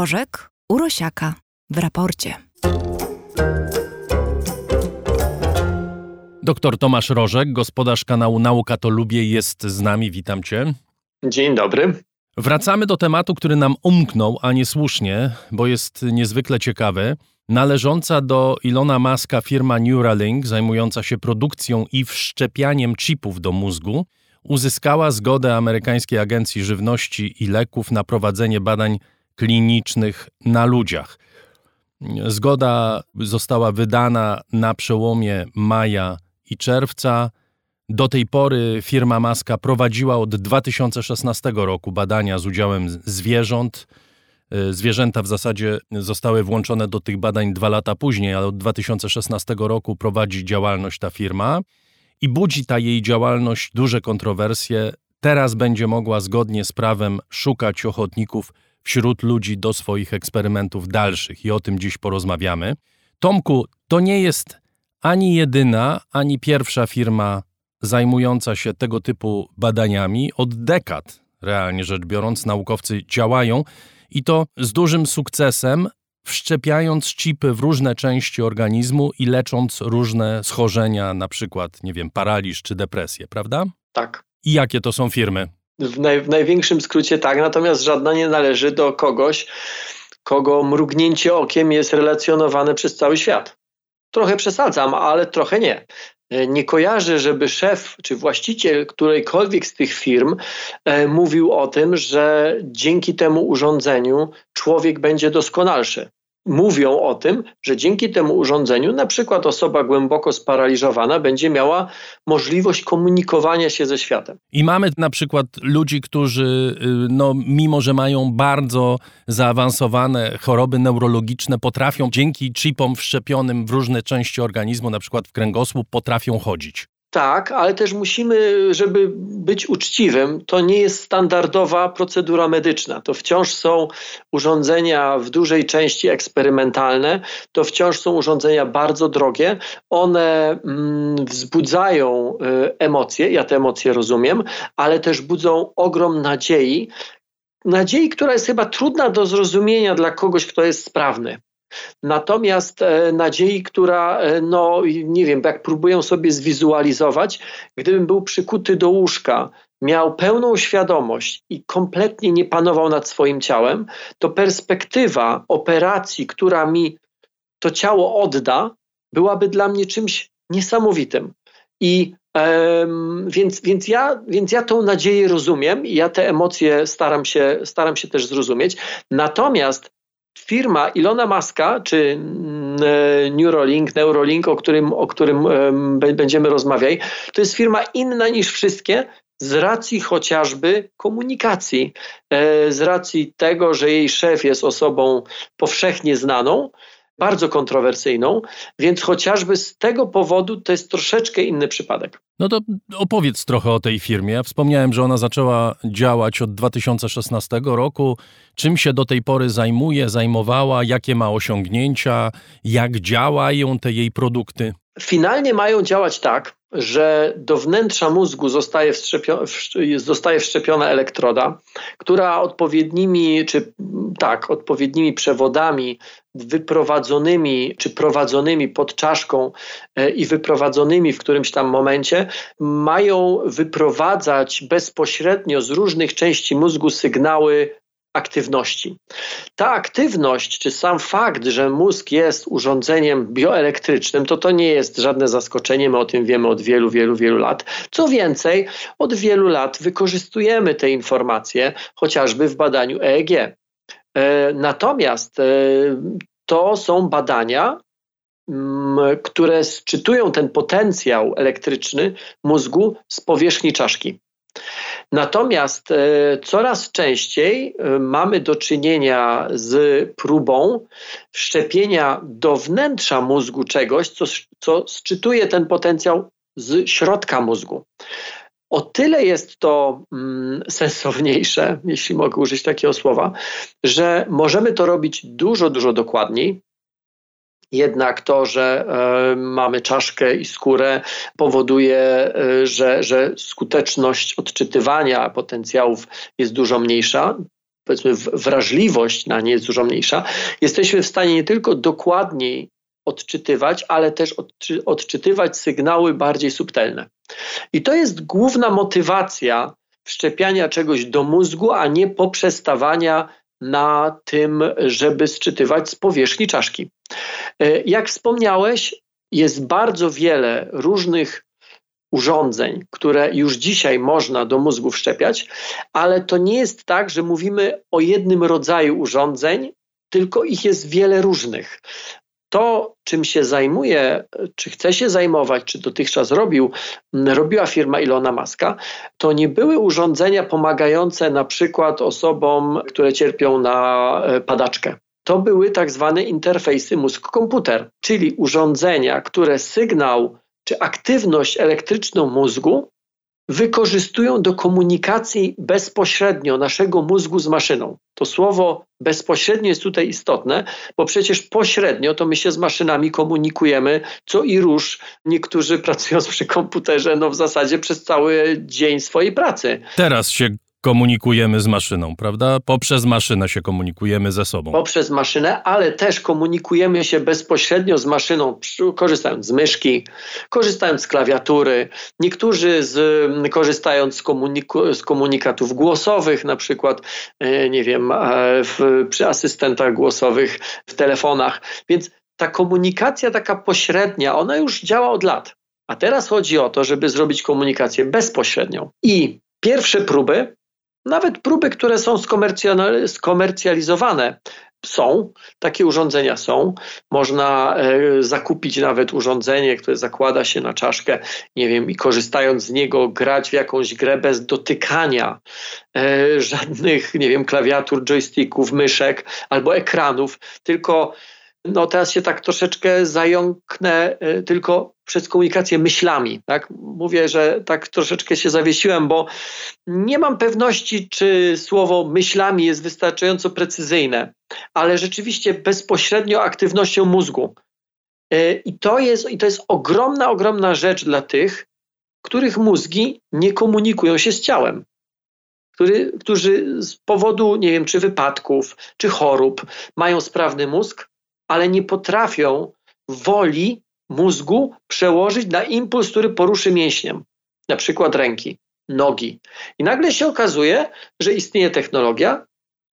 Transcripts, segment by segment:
Rożek Urosiaka w raporcie. Doktor Tomasz Rożek, gospodarz kanału Nauka to Lubię, jest z nami. Witam cię. Dzień dobry. Wracamy do tematu, który nam umknął, a niesłusznie, bo jest niezwykle ciekawy. Należąca do Ilona Maska firma Neuralink, zajmująca się produkcją i wszczepianiem chipów do mózgu, uzyskała zgodę amerykańskiej Agencji Żywności i Leków na prowadzenie badań klinicznych na ludziach. Zgoda została wydana na przełomie maja i czerwca. Do tej pory firma Maska prowadziła od 2016 roku badania z udziałem zwierząt. Zwierzęta w zasadzie zostały włączone do tych badań dwa lata później, ale od 2016 roku prowadzi działalność ta firma i budzi ta jej działalność duże kontrowersje. Teraz będzie mogła zgodnie z prawem szukać ochotników wśród ludzi do swoich eksperymentów dalszych i o tym dziś porozmawiamy. Tomku, to nie jest ani jedyna, ani pierwsza firma zajmująca się tego typu badaniami. Od dekad, realnie rzecz biorąc, naukowcy działają i to z dużym sukcesem, wszczepiając chipy w różne części organizmu i lecząc różne schorzenia, na przykład, nie wiem, paraliż czy depresję, prawda? Tak. I jakie to są firmy? W, naj, w największym skrócie tak, natomiast żadna nie należy do kogoś, kogo mrugnięcie okiem jest relacjonowane przez cały świat. Trochę przesadzam, ale trochę nie. Nie kojarzę, żeby szef czy właściciel którejkolwiek z tych firm e, mówił o tym, że dzięki temu urządzeniu człowiek będzie doskonalszy mówią o tym, że dzięki temu urządzeniu na przykład osoba głęboko sparaliżowana będzie miała możliwość komunikowania się ze światem. I mamy na przykład ludzi, którzy y, no, mimo, że mają bardzo zaawansowane choroby neurologiczne, potrafią dzięki chipom wszczepionym w różne części organizmu, na przykład w kręgosłup, potrafią chodzić. Tak, ale też musimy, żeby być uczciwym, to nie jest standardowa procedura medyczna. To wciąż są urządzenia w dużej części eksperymentalne, to wciąż są urządzenia bardzo drogie. One mm, wzbudzają y, emocje, ja te emocje rozumiem, ale też budzą ogrom nadziei. Nadziei, która jest chyba trudna do zrozumienia dla kogoś, kto jest sprawny. Natomiast e, nadziei, która, e, no nie wiem, jak próbuję sobie zwizualizować, gdybym był przykuty do łóżka, miał pełną świadomość i kompletnie nie panował nad swoim ciałem, to perspektywa operacji, która mi to ciało odda, byłaby dla mnie czymś niesamowitym. I um, więc, więc, ja, więc ja tą nadzieję rozumiem i ja te emocje staram się, staram się też zrozumieć. Natomiast firma Ilona Maska, czy mm, e, Neuralink, Neuralink, o którym, o którym będziemy rozmawiać, to jest firma inna niż wszystkie, z racji chociażby komunikacji, e, z racji tego, że jej szef jest osobą powszechnie znaną, bardzo kontrowersyjną, więc chociażby z tego powodu to jest troszeczkę inny przypadek. No to opowiedz trochę o tej firmie. Wspomniałem, że ona zaczęła działać od 2016 roku. Czym się do tej pory zajmuje, zajmowała, jakie ma osiągnięcia, jak działają te jej produkty? Finalnie mają działać tak, że do wnętrza mózgu zostaje, wszczepio, zostaje wszczepiona elektroda, która odpowiednimi, czy tak, odpowiednimi przewodami wyprowadzonymi, czy prowadzonymi pod czaszką e, i wyprowadzonymi w którymś tam momencie, mają wyprowadzać bezpośrednio z różnych części mózgu sygnały aktywności. Ta aktywność, czy sam fakt, że mózg jest urządzeniem bioelektrycznym, to to nie jest żadne zaskoczenie, my o tym wiemy od wielu, wielu, wielu lat. Co więcej, od wielu lat wykorzystujemy te informacje, chociażby w badaniu EEG. E, natomiast e, to są badania, które sczytują ten potencjał elektryczny mózgu z powierzchni czaszki. Natomiast e, coraz częściej e, mamy do czynienia z próbą wszczepienia do wnętrza mózgu czegoś, co, co sczytuje ten potencjał z środka mózgu. O tyle jest to mm, sensowniejsze, jeśli mogę użyć takiego słowa, że możemy to robić dużo, dużo dokładniej, jednak to, że e, mamy czaszkę i skórę, powoduje, e, że, że skuteczność odczytywania potencjałów jest dużo mniejsza. powiedzmy wrażliwość na nie jest dużo mniejsza, jesteśmy w stanie nie tylko dokładniej odczytywać, ale też odczy odczytywać sygnały bardziej subtelne. I to jest główna motywacja wszczepiania czegoś do mózgu, a nie poprzestawania na tym, żeby sczytywać z powierzchni czaszki. E, jak wspomniałeś, jest bardzo wiele różnych urządzeń, które już dzisiaj można do mózgu wszczepiać, ale to nie jest tak, że mówimy o jednym rodzaju urządzeń, tylko ich jest wiele różnych to, czym się zajmuje, czy chce się zajmować, czy dotychczas robił, robiła firma Ilona Maska, to nie były urządzenia pomagające na przykład osobom, które cierpią na e, padaczkę. To były tak zwane interfejsy mózg-komputer, czyli urządzenia, które sygnał czy aktywność elektryczną mózgu wykorzystują do komunikacji bezpośrednio naszego mózgu z maszyną. To słowo bezpośrednio jest tutaj istotne, bo przecież pośrednio to my się z maszynami komunikujemy co i róż. Niektórzy pracując przy komputerze, no w zasadzie przez cały dzień swojej pracy. Teraz się komunikujemy z maszyną, prawda? Poprzez maszynę się komunikujemy ze sobą. Poprzez maszynę, ale też komunikujemy się bezpośrednio z maszyną, korzystając z myszki, korzystając z klawiatury. Niektórzy z, korzystając z, komuniku, z komunikatów głosowych, na przykład, e, nie wiem, e, w, przy asystentach głosowych w telefonach. Więc ta komunikacja taka pośrednia, ona już działa od lat. A teraz chodzi o to, żeby zrobić komunikację bezpośrednią. I pierwsze próby nawet próby, które są skomercjalizowane, są, takie urządzenia są. Można e, zakupić nawet urządzenie, które zakłada się na czaszkę, nie wiem, i korzystając z niego grać w jakąś grę bez dotykania e, żadnych, nie wiem, klawiatur, joysticków, myszek albo ekranów, tylko no teraz się tak troszeczkę zająknę e, tylko przez komunikację myślami. Tak? Mówię, że tak troszeczkę się zawiesiłem, bo nie mam pewności, czy słowo myślami jest wystarczająco precyzyjne, ale rzeczywiście bezpośrednio aktywnością mózgu. E, I to jest, i to jest ogromna, ogromna rzecz dla tych, których mózgi nie komunikują się z ciałem. Który, którzy z powodu, nie wiem, czy wypadków, czy chorób mają sprawny mózg, ale nie potrafią woli mózgu przełożyć na impuls, który poruszy mięśniem, na przykład ręki, nogi. I nagle się okazuje, że istnieje technologia,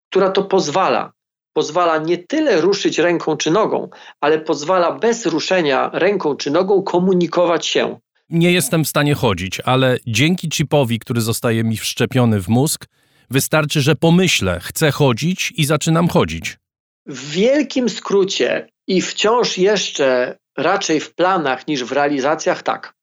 która to pozwala. Pozwala nie tyle ruszyć ręką czy nogą, ale pozwala bez ruszenia ręką czy nogą komunikować się. Nie jestem w stanie chodzić, ale dzięki chipowi, który zostaje mi wszczepiony w mózg, wystarczy, że pomyślę, chcę chodzić i zaczynam chodzić. W wielkim skrócie i wciąż jeszcze raczej w planach niż w realizacjach tak.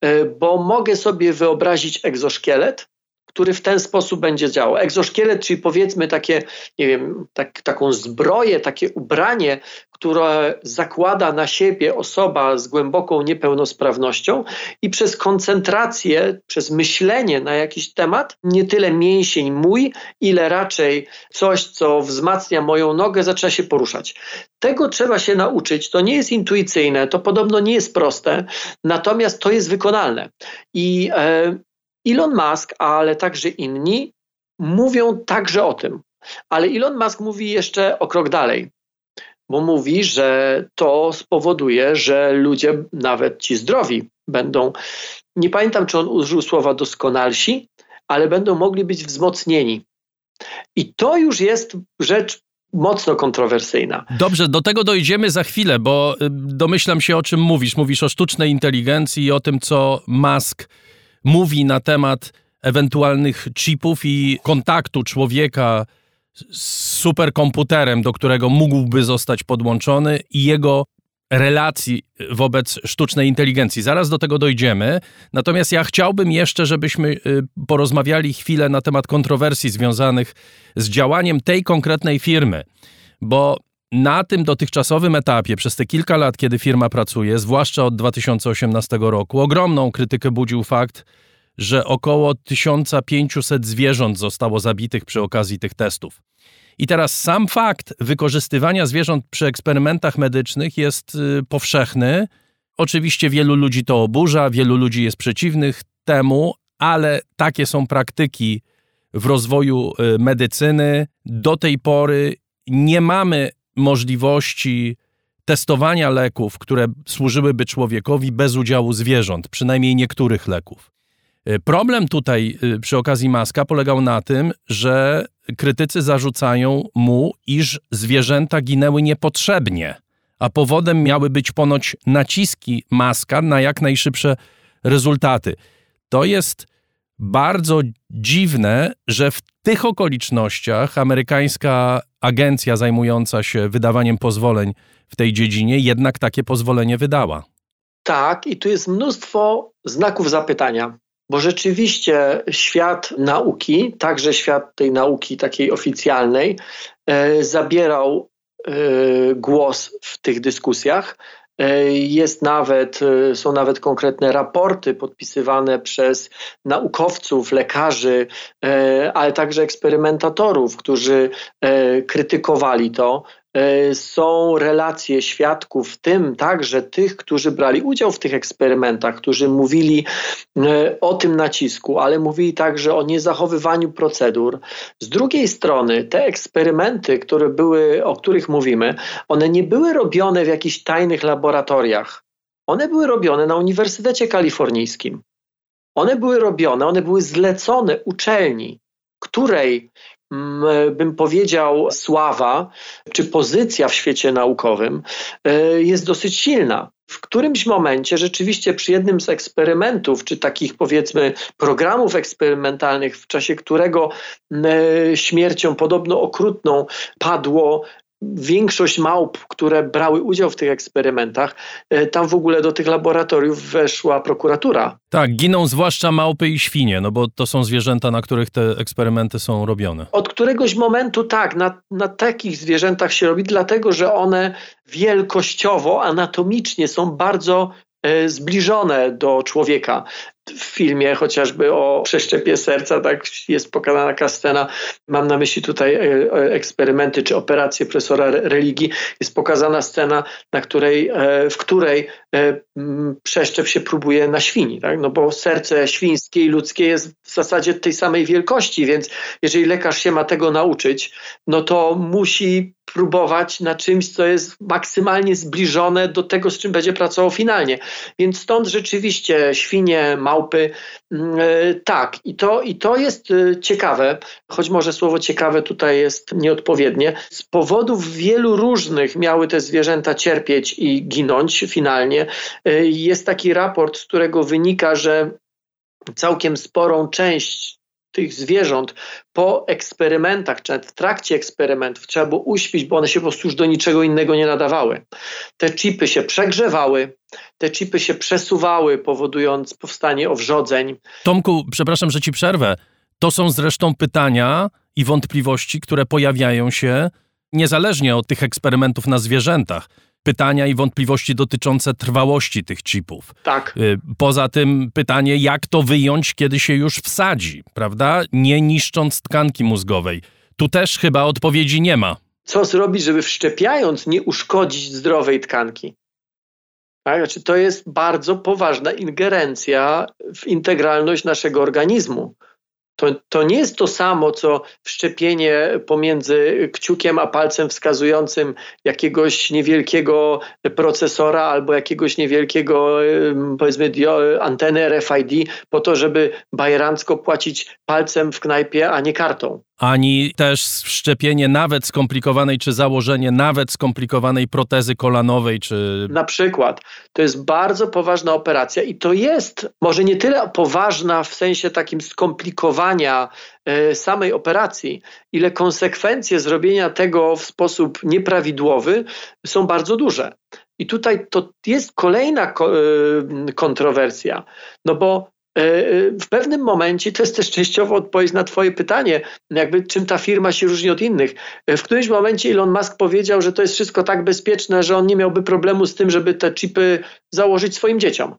E, bo mogę sobie wyobrazić egzoszkielet, który w ten sposób będzie działał. Egzoszkielet, czyli powiedzmy takie, nie wiem, tak, taką zbroję, takie ubranie, które zakłada na siebie osoba z głęboką niepełnosprawnością i przez koncentrację, przez myślenie na jakiś temat, nie tyle mięsień mój, ile raczej coś, co wzmacnia moją nogę, zaczyna się poruszać. Tego trzeba się nauczyć. To nie jest intuicyjne, to podobno nie jest proste, natomiast to jest wykonalne. I e, Elon Musk, ale także inni mówią także o tym. Ale Elon Musk mówi jeszcze o krok dalej, bo mówi, że to spowoduje, że ludzie, nawet ci zdrowi, będą, nie pamiętam czy on użył słowa doskonalsi, ale będą mogli być wzmocnieni. I to już jest rzecz mocno kontrowersyjna. Dobrze, do tego dojdziemy za chwilę, bo y, domyślam się o czym mówisz. Mówisz o sztucznej inteligencji i o tym, co Musk mówi na temat ewentualnych chipów i kontaktu człowieka z superkomputerem, do którego mógłby zostać podłączony i jego relacji wobec sztucznej inteligencji. Zaraz do tego dojdziemy. Natomiast ja chciałbym jeszcze, żebyśmy y, porozmawiali chwilę na temat kontrowersji związanych z działaniem tej konkretnej firmy, bo na tym dotychczasowym etapie, przez te kilka lat, kiedy firma pracuje, zwłaszcza od 2018 roku, ogromną krytykę budził fakt, że około 1500 zwierząt zostało zabitych przy okazji tych testów. I teraz sam fakt wykorzystywania zwierząt przy eksperymentach medycznych jest y, powszechny. Oczywiście wielu ludzi to oburza, wielu ludzi jest przeciwnych temu, ale takie są praktyki w rozwoju y, medycyny. Do tej pory nie mamy możliwości testowania leków, które służyłyby człowiekowi bez udziału zwierząt, przynajmniej niektórych leków. Y, problem tutaj y, przy okazji Maska polegał na tym, że krytycy zarzucają mu, iż zwierzęta ginęły niepotrzebnie, a powodem miały być ponoć naciski Maska na jak najszybsze rezultaty. To jest bardzo dziwne, że w tych okolicznościach amerykańska agencja zajmująca się wydawaniem pozwoleń w tej dziedzinie jednak takie pozwolenie wydała. Tak, i tu jest mnóstwo znaków zapytania, bo rzeczywiście świat nauki, także świat tej nauki takiej oficjalnej, e, zabierał e, głos w tych dyskusjach. E, jest nawet, e, są nawet konkretne raporty podpisywane przez naukowców, lekarzy, e, ale także eksperymentatorów, którzy krytykowali to, są relacje świadków, w tym także tych, którzy brali udział w tych eksperymentach, którzy mówili e, o tym nacisku, ale mówili także o niezachowywaniu procedur. Z drugiej strony, te eksperymenty, które były, o których mówimy, one nie były robione w jakichś tajnych laboratoriach. One były robione na Uniwersytecie Kalifornijskim. One były robione, one były zlecone uczelni, której bym powiedział, sława czy pozycja w świecie naukowym e, jest dosyć silna. W którymś momencie rzeczywiście przy jednym z eksperymentów, czy takich powiedzmy programów eksperymentalnych, w czasie którego śmiercią podobno okrutną padło większość małp, które brały udział w tych eksperymentach, e, tam w ogóle do tych laboratoriów weszła prokuratura. Tak, giną zwłaszcza małpy i świnie, no bo to są zwierzęta, na których te eksperymenty są robione. Od któregoś momentu tak, na, na takich zwierzętach się robi, dlatego że one wielkościowo, anatomicznie są bardzo e, zbliżone do człowieka w filmie chociażby o przeszczepie serca, tak jest pokazana taka scena, mam na myśli tutaj e, e, eksperymenty czy operacje profesora religii, jest pokazana scena, na której, e, w której przeszczep się próbuje na świni, tak? no bo serce świńskie i ludzkie jest w zasadzie tej samej wielkości, więc jeżeli lekarz się ma tego nauczyć, no to musi próbować na czymś, co jest maksymalnie zbliżone do tego, z czym będzie pracował finalnie. Więc stąd rzeczywiście świnie, małpy, mm, e, tak. I to, I to jest e, ciekawe, choć może słowo ciekawe tutaj jest nieodpowiednie. Z powodów wielu różnych miały te zwierzęta cierpieć i ginąć finalnie. E, jest taki raport, z którego wynika, że całkiem sporą część tych zwierząt po eksperymentach, czy w trakcie eksperymentów trzeba było uśpić, bo one się po prostu już do niczego innego nie nadawały. Te chipy się przegrzewały, te chipy się przesuwały, powodując powstanie owrzodzeń. Tomku, przepraszam, że ci przerwę. To są zresztą pytania i wątpliwości, które pojawiają się niezależnie od tych eksperymentów na zwierzętach pytania i wątpliwości dotyczące trwałości tych chipów. Tak. Y, poza tym pytanie, jak to wyjąć, kiedy się już wsadzi, prawda? Nie niszcząc tkanki mózgowej. Tu też chyba odpowiedzi nie ma. Co zrobić, żeby wszczepiając nie uszkodzić zdrowej tkanki? Tak? Znaczy, to jest bardzo poważna ingerencja w integralność naszego organizmu. To, to nie jest to samo, co wszczepienie pomiędzy kciukiem a palcem wskazującym jakiegoś niewielkiego procesora albo jakiegoś niewielkiego, powiedzmy, anteny RFID po to, żeby bajerancko płacić palcem w knajpie, a nie kartą ani też wszczepienie nawet skomplikowanej, czy założenie nawet skomplikowanej protezy kolanowej, czy... Na przykład. To jest bardzo poważna operacja i to jest może nie tyle poważna w sensie takim skomplikowania e, samej operacji, ile konsekwencje zrobienia tego w sposób nieprawidłowy są bardzo duże. I tutaj to jest kolejna e, kontrowersja, no bo w pewnym momencie, to jest też częściowo odpowiedź na Twoje pytanie, jakby czym ta firma się różni od innych. E, w którymś momencie Elon Musk powiedział, że to jest wszystko tak bezpieczne, że on nie miałby problemu z tym, żeby te chipy założyć swoim dzieciom.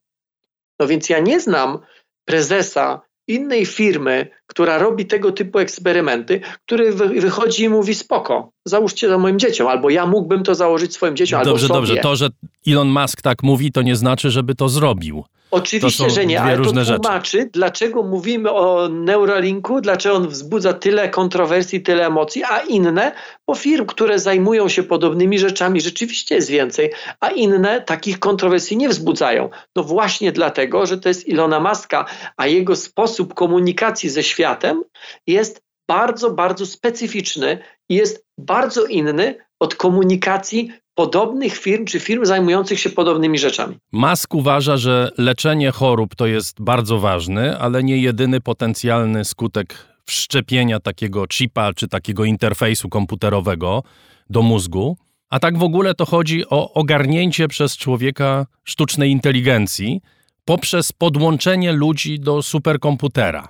No więc ja nie znam prezesa innej firmy, która robi tego typu eksperymenty, który wychodzi i mówi spoko, załóżcie to moim dzieciom, albo ja mógłbym to założyć swoim dzieciom, dobrze, albo sobie. Dobrze, to, że Elon Musk tak mówi, to nie znaczy, żeby to zrobił. Oczywiście, że nie, ale to tłumaczy, rzeczy. dlaczego mówimy o Neuralinku, dlaczego on wzbudza tyle kontrowersji, tyle emocji, a inne, bo firm, które zajmują się podobnymi rzeczami, rzeczywiście jest więcej, a inne takich kontrowersji nie wzbudzają. No właśnie dlatego, że to jest Ilona Maska, a jego sposób komunikacji ze światem jest bardzo, bardzo specyficzny i jest bardzo inny od komunikacji podobnych firm czy firm zajmujących się podobnymi rzeczami. Musk uważa, że leczenie chorób to jest bardzo ważny, ale nie jedyny potencjalny skutek wszczepienia takiego chipa czy takiego interfejsu komputerowego do mózgu. A tak w ogóle to chodzi o ogarnięcie przez człowieka sztucznej inteligencji poprzez podłączenie ludzi do superkomputera.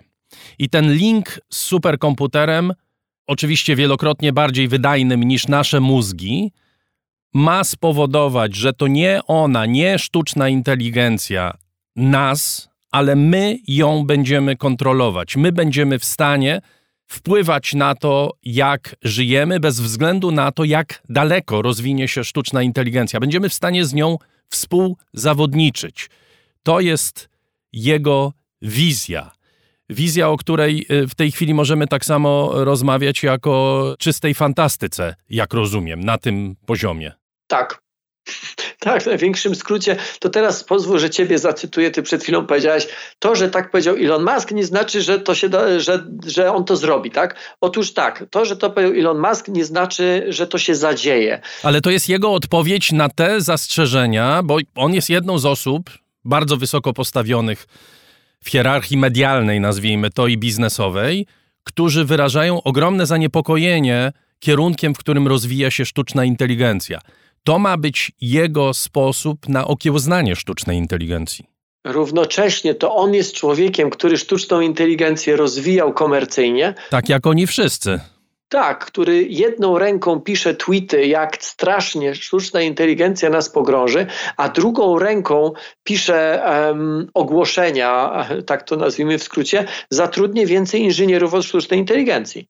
I ten link z superkomputerem, oczywiście wielokrotnie bardziej wydajnym niż nasze mózgi, ma spowodować, że to nie ona, nie sztuczna inteligencja nas, ale my ją będziemy kontrolować. My będziemy w stanie wpływać na to, jak żyjemy, bez względu na to, jak daleko rozwinie się sztuczna inteligencja. Będziemy w stanie z nią współzawodniczyć. To jest jego wizja. Wizja, o której y, w tej chwili możemy tak samo rozmawiać jako czystej fantastyce, jak rozumiem, na tym poziomie. Tak. Tak, w największym skrócie, to teraz pozwól, że ciebie zacytuję. Ty przed chwilą powiedziałeś, to, że tak powiedział Elon Musk, nie znaczy, że, to się da, że, że on to zrobi, tak? Otóż tak, to, że to powiedział Elon Musk, nie znaczy, że to się zadzieje. Ale to jest jego odpowiedź na te zastrzeżenia, bo on jest jedną z osób bardzo wysoko postawionych w hierarchii medialnej, nazwijmy to, i biznesowej, którzy wyrażają ogromne zaniepokojenie kierunkiem, w którym rozwija się sztuczna inteligencja. To ma być jego sposób na okiełznanie sztucznej inteligencji. Równocześnie to on jest człowiekiem, który sztuczną inteligencję rozwijał komercyjnie. Tak jak oni wszyscy. Tak, który jedną ręką pisze tweety, jak strasznie sztuczna inteligencja nas pogrąży, a drugą ręką pisze um, ogłoszenia, tak to nazwijmy w skrócie, zatrudnie więcej inżynierów od sztucznej inteligencji.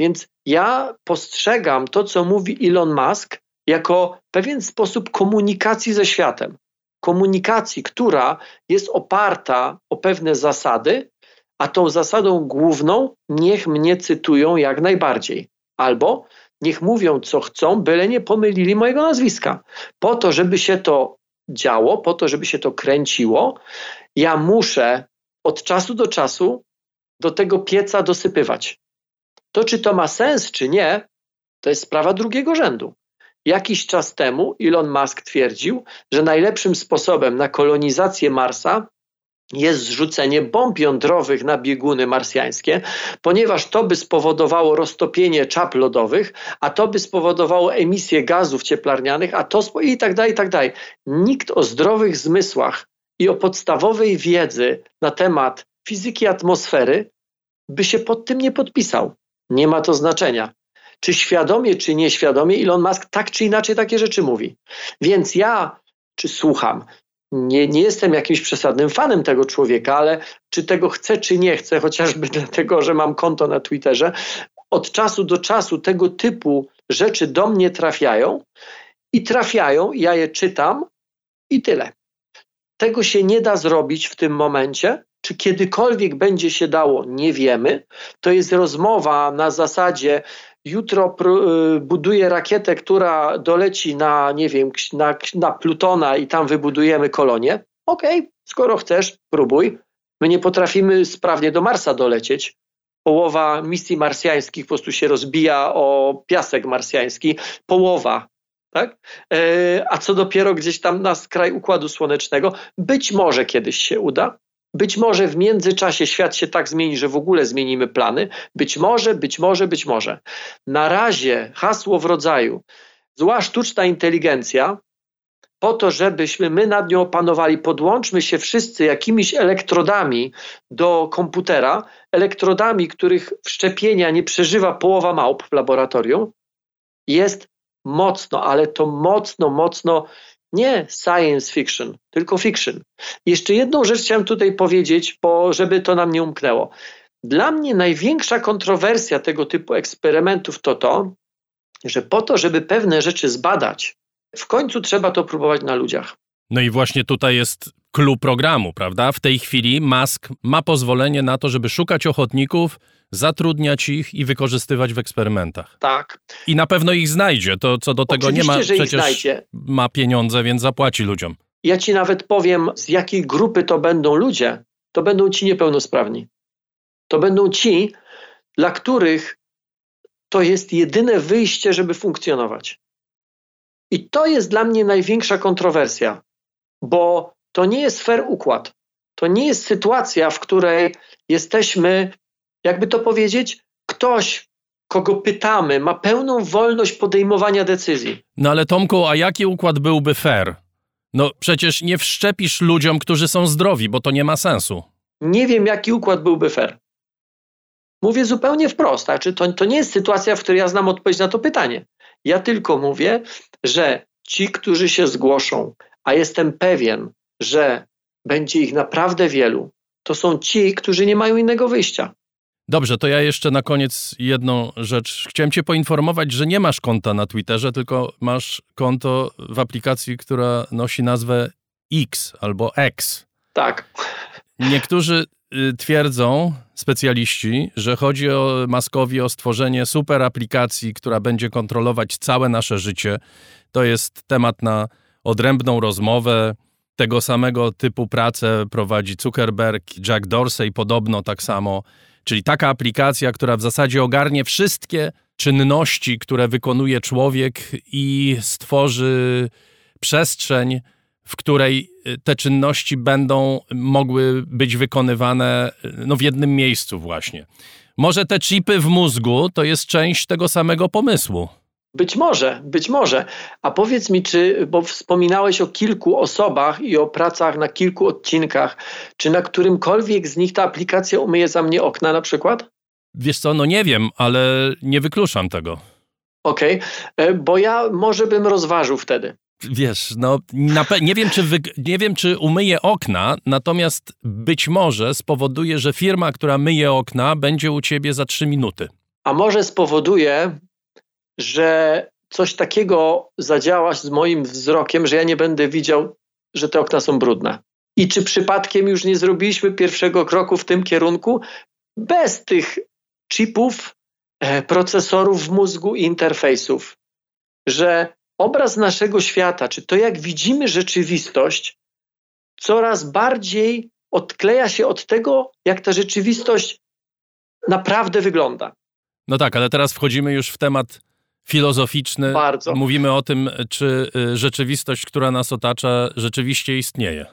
Więc ja postrzegam to, co mówi Elon Musk, jako pewien sposób komunikacji ze światem. Komunikacji, która jest oparta o pewne zasady, a tą zasadą główną niech mnie cytują jak najbardziej. Albo niech mówią, co chcą, byle nie pomylili mojego nazwiska. Po to, żeby się to działo, po to, żeby się to kręciło, ja muszę od czasu do czasu do tego pieca dosypywać. To, czy to ma sens, czy nie, to jest sprawa drugiego rzędu. Jakiś czas temu Elon Musk twierdził, że najlepszym sposobem na kolonizację Marsa jest zrzucenie bomb jądrowych na bieguny marsjańskie, ponieważ to by spowodowało roztopienie czap lodowych, a to by spowodowało emisję gazów cieplarnianych, a to i tak dalej, i tak dalej. Nikt o zdrowych zmysłach i o podstawowej wiedzy na temat fizyki atmosfery by się pod tym nie podpisał. Nie ma to znaczenia czy świadomie, czy nieświadomie Elon Musk tak czy inaczej takie rzeczy mówi. Więc ja, czy słucham, nie, nie jestem jakimś przesadnym fanem tego człowieka, ale czy tego chcę, czy nie chcę, chociażby dlatego, że mam konto na Twitterze, od czasu do czasu tego typu rzeczy do mnie trafiają i trafiają, ja je czytam i tyle. Tego się nie da zrobić w tym momencie. Czy kiedykolwiek będzie się dało, nie wiemy. To jest rozmowa na zasadzie jutro y, buduje rakietę, która doleci na, nie wiem, na, na Plutona i tam wybudujemy kolonię. Okej, okay, skoro chcesz, próbuj. My nie potrafimy sprawnie do Marsa dolecieć. Połowa misji marsjańskich po prostu się rozbija o piasek marsjański. Połowa. Tak? E, a co dopiero gdzieś tam na skraj Układu Słonecznego? Być może kiedyś się uda, być może w międzyczasie świat się tak zmieni, że w ogóle zmienimy plany. Być może, być może, być może. Na razie hasło w rodzaju zła sztuczna inteligencja, po to, żebyśmy my nad nią opanowali, podłączmy się wszyscy jakimiś elektrodami do komputera, elektrodami, których wszczepienia nie przeżywa połowa małp w laboratorium, jest mocno, ale to mocno, mocno nie science fiction, tylko fiction. Jeszcze jedną rzecz chciałem tutaj powiedzieć, bo żeby to nam nie umknęło. Dla mnie największa kontrowersja tego typu eksperymentów to to, że po to, żeby pewne rzeczy zbadać, w końcu trzeba to próbować na ludziach. No i właśnie tutaj jest clue programu, prawda? W tej chwili Musk ma pozwolenie na to, żeby szukać ochotników, zatrudniać ich i wykorzystywać w eksperymentach. Tak. I na pewno ich znajdzie. To co do tego Oczywiście, nie ma. że ich Przecież znajdzie. ma pieniądze, więc zapłaci ludziom. Ja ci nawet powiem, z jakiej grupy to będą ludzie. To będą ci niepełnosprawni. To będą ci, dla których to jest jedyne wyjście, żeby funkcjonować. I to jest dla mnie największa kontrowersja, bo to nie jest fair układ. To nie jest sytuacja, w której jesteśmy, jakby to powiedzieć, ktoś, kogo pytamy, ma pełną wolność podejmowania decyzji. No ale Tomku, a jaki układ byłby fair? No przecież nie wszczepisz ludziom, którzy są zdrowi, bo to nie ma sensu. Nie wiem, jaki układ byłby fair. Mówię zupełnie wprost. Znaczy, to, to nie jest sytuacja, w której ja znam odpowiedź na to pytanie. Ja tylko mówię, że ci, którzy się zgłoszą, a jestem pewien, że będzie ich naprawdę wielu, to są ci, którzy nie mają innego wyjścia. Dobrze, to ja jeszcze na koniec jedną rzecz. Chciałem Cię poinformować, że nie masz konta na Twitterze, tylko masz konto w aplikacji, która nosi nazwę X albo X. Tak. Niektórzy y, twierdzą, specjaliści, że chodzi o Maskowi o stworzenie super aplikacji, która będzie kontrolować całe nasze życie. To jest temat na odrębną rozmowę. Tego samego typu pracę prowadzi Zuckerberg, Jack Dorsey podobno tak samo. Czyli taka aplikacja, która w zasadzie ogarnie wszystkie czynności, które wykonuje człowiek i stworzy przestrzeń, w której y, te czynności będą mogły być wykonywane y, no, w jednym miejscu właśnie. Może te chipy w mózgu to jest część tego samego pomysłu. Być może, być może. A powiedz mi, czy, bo wspominałeś o kilku osobach i o pracach na kilku odcinkach, czy na którymkolwiek z nich ta aplikacja umyje za mnie okna na przykład? Wiesz co, no nie wiem, ale nie wykluczam tego. Okej, okay. bo ja może bym rozważył wtedy. Wiesz, no nie, wiem, czy wy, nie wiem, czy umyje okna, natomiast być może spowoduje, że firma, która myje okna, będzie u ciebie za trzy minuty. A może spowoduje, że coś takiego zadziała z moim wzrokiem, że ja nie będę widział, że te okna są brudne. I czy przypadkiem już nie zrobiliśmy pierwszego kroku w tym kierunku bez tych chipów, e, procesorów w mózgu i interfejsów, że obraz naszego świata, czy to jak widzimy rzeczywistość, coraz bardziej odkleja się od tego, jak ta rzeczywistość naprawdę wygląda. No tak, ale teraz wchodzimy już w temat filozoficzny. Bardzo. Mówimy o tym, czy y, rzeczywistość, która nas otacza, rzeczywiście istnieje.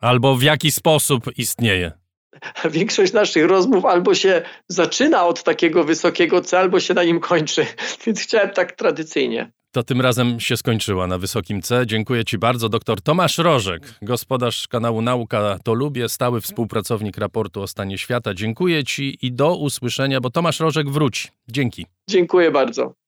Albo w jaki sposób istnieje. Większość naszych rozmów albo się zaczyna od takiego wysokiego C, albo się na nim kończy. Więc chciałem tak tradycyjnie. To tym razem się skończyła na wysokim C. Dziękuję Ci bardzo. Dr Tomasz Rożek, gospodarz kanału Nauka to Lubię, stały współpracownik raportu o stanie świata. Dziękuję Ci i do usłyszenia, bo Tomasz Rożek wróci. Dzięki. Dziękuję bardzo.